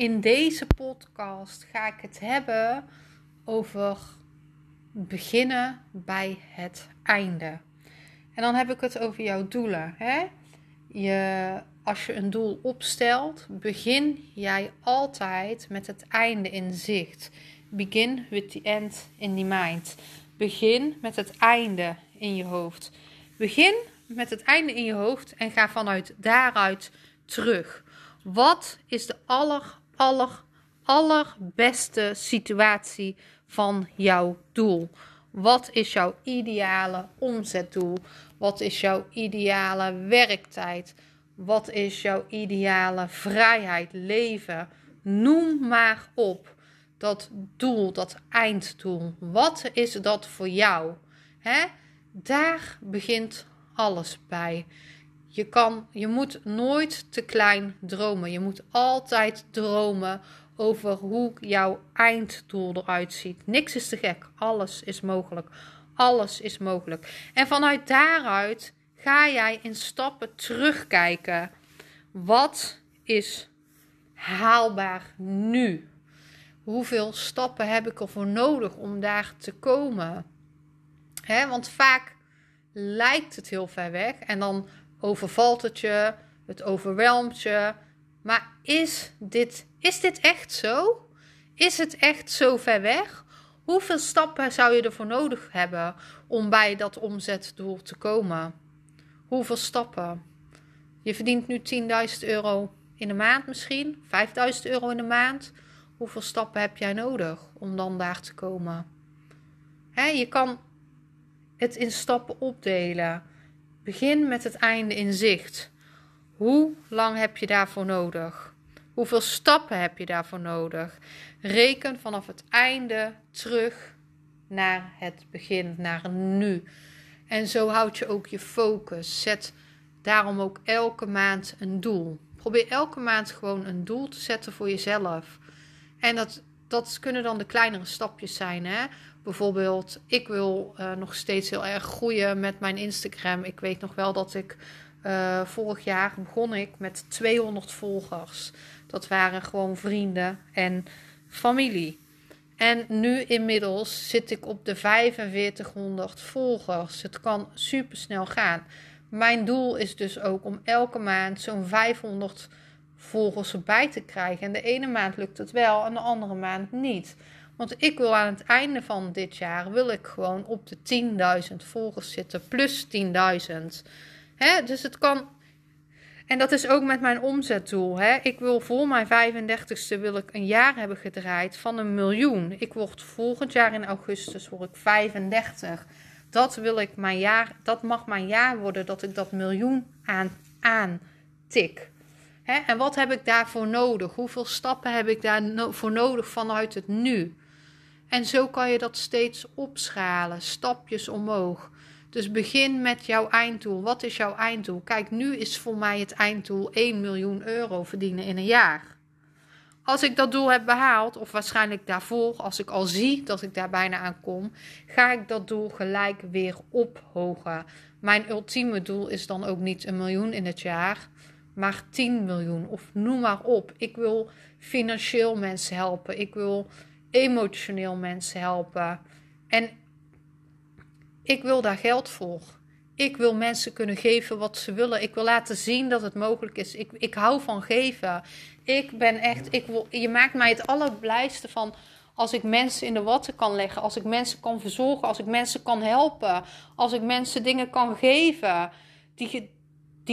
In deze podcast ga ik het hebben over beginnen bij het einde. En dan heb ik het over jouw doelen. Hè? Je, als je een doel opstelt, begin jij altijd met het einde in zicht. Begin with the end in the mind. Begin met het einde in je hoofd. Begin met het einde in je hoofd en ga vanuit daaruit terug. Wat is de aller, aller, allerbeste situatie van jouw doel? Wat is jouw ideale omzetdoel? Wat is jouw ideale werktijd? Wat is jouw ideale vrijheid, leven? Noem maar op dat doel, dat einddoel. Wat is dat voor jou? Daar begint alles bij. Je, kan, je moet nooit te klein dromen. Je moet altijd dromen over hoe jouw einddoel eruit ziet. Niks is te gek. Alles is mogelijk. Alles is mogelijk. En vanuit daaruit ga jij in stappen terugkijken. Wat is haalbaar nu? Hoeveel stappen heb ik ervoor nodig om daar te komen? Want vaak lijkt het heel ver weg en dan overvalt het je, het overwelmt je. Maar is dit, is dit echt zo? Is het echt zo ver weg? Hoeveel stappen zou je ervoor nodig hebben om bij dat omzetdoel te komen? Hoeveel stappen? Je verdient nu 10.000 euro in de maand misschien, 5.000 euro in de maand. Hoeveel stappen heb jij nodig om dan daar te komen? je kan het in stappen opdelen. Begin met het einde in zicht. Hoe lang heb je daarvoor nodig? Hoeveel stappen heb je daarvoor nodig? Reken vanaf het einde terug naar het begin, naar nu. En zo houd je ook je focus. Zet daarom ook elke maand een doel. Probeer elke maand gewoon een doel te zetten voor jezelf. En dat, dat kunnen dan de kleinere stapjes zijn. Hè? Bijvoorbeeld, ik wil uh, nog steeds heel erg groeien met mijn Instagram. Ik weet nog wel dat ik uh, vorig jaar begon ik met 200 volgers. Dat waren gewoon vrienden en familie. En nu inmiddels zit ik op de 4500 volgers. Het kan super snel gaan. Mijn doel is dus ook om elke maand zo'n 500 volgers erbij te krijgen. En de ene maand lukt het wel en de andere maand niet. Want ik wil aan het einde van dit jaar wil ik gewoon op de 10.000 volgers zitten, plus 10.000. Dus het kan. En dat is ook met mijn omzetdoel. Hè? Ik wil voor mijn 35ste wil ik een jaar hebben gedraaid van een miljoen. Ik word volgend jaar in augustus word ik 35. Dat wil ik mijn jaar, dat mag mijn jaar worden dat ik dat miljoen aan, aan tik. En wat heb ik daarvoor nodig? Hoeveel stappen heb ik daarvoor nodig vanuit het nu? En zo kan je dat steeds opschalen, stapjes omhoog. Dus begin met jouw einddoel. Wat is jouw einddoel? Kijk, nu is voor mij het einddoel 1 miljoen euro verdienen in een jaar. Als ik dat doel heb behaald, of waarschijnlijk daarvoor, als ik al zie dat ik daar bijna aan kom, ga ik dat doel gelijk weer ophogen. Mijn ultieme doel is dan ook niet een miljoen in het jaar, maar 10 miljoen of noem maar op. Ik wil financieel mensen helpen. Ik wil emotioneel mensen helpen. En ik wil daar geld voor. Ik wil mensen kunnen geven wat ze willen. Ik wil laten zien dat het mogelijk is. Ik, ik hou van geven. Ik ben echt. Ik wil, je maakt mij het allerblijste van als ik mensen in de watten kan leggen. Als ik mensen kan verzorgen. Als ik mensen kan helpen. Als ik mensen dingen kan geven. Die,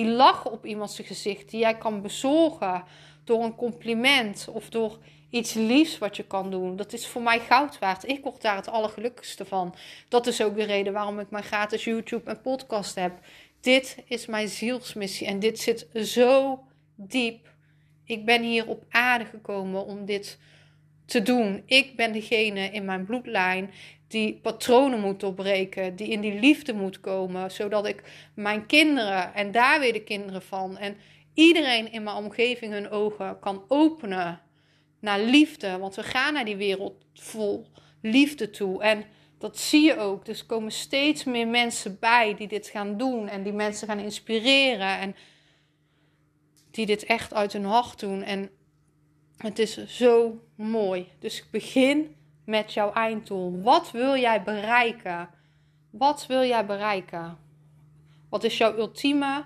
die lachen op iemands gezicht. Die jij kan bezorgen. Door een compliment. Of door iets liefs wat je kan doen. Dat is voor mij goud waard. Ik word daar het allergelukkigste van. Dat is ook de reden waarom ik mijn gratis YouTube en podcast heb. dit is mijn zielsmissie en dit zit zo diep. Ik ben hier op aarde gekomen om dit te doen. Ik ben degene in mijn bloedlijn die patronen moet doorbreken, die in die liefde moet komen, zodat ik mijn kinderen en daar weer de kinderen van en iedereen in mijn omgeving hun ogen kan openen naar liefde. Want we gaan naar die wereld vol liefde toe. En dat zie je ook. Dus komen steeds meer mensen bij die dit gaan doen en die mensen gaan inspireren en die dit echt uit hun hart doen. En het is zo mooi. Dus begin met jouw einddoel. Wat wil jij bereiken? Wat wil jij bereiken? Wat is jouw ultieme,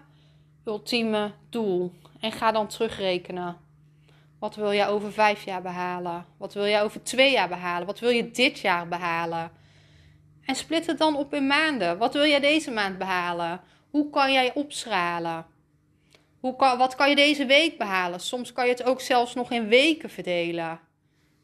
ultieme doel? En ga dan terugrekenen. Wat wil jij over vijf jaar behalen? Wat wil jij over twee jaar behalen? Wat wil je dit jaar behalen? En split het dan op in maanden. Wat wil jij deze maand behalen? Hoe kan jij opschalen? Hoe kan, wat kan je deze week behalen? Soms kan je het ook zelfs nog in weken verdelen.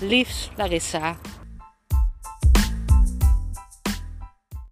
Liefs Larissa.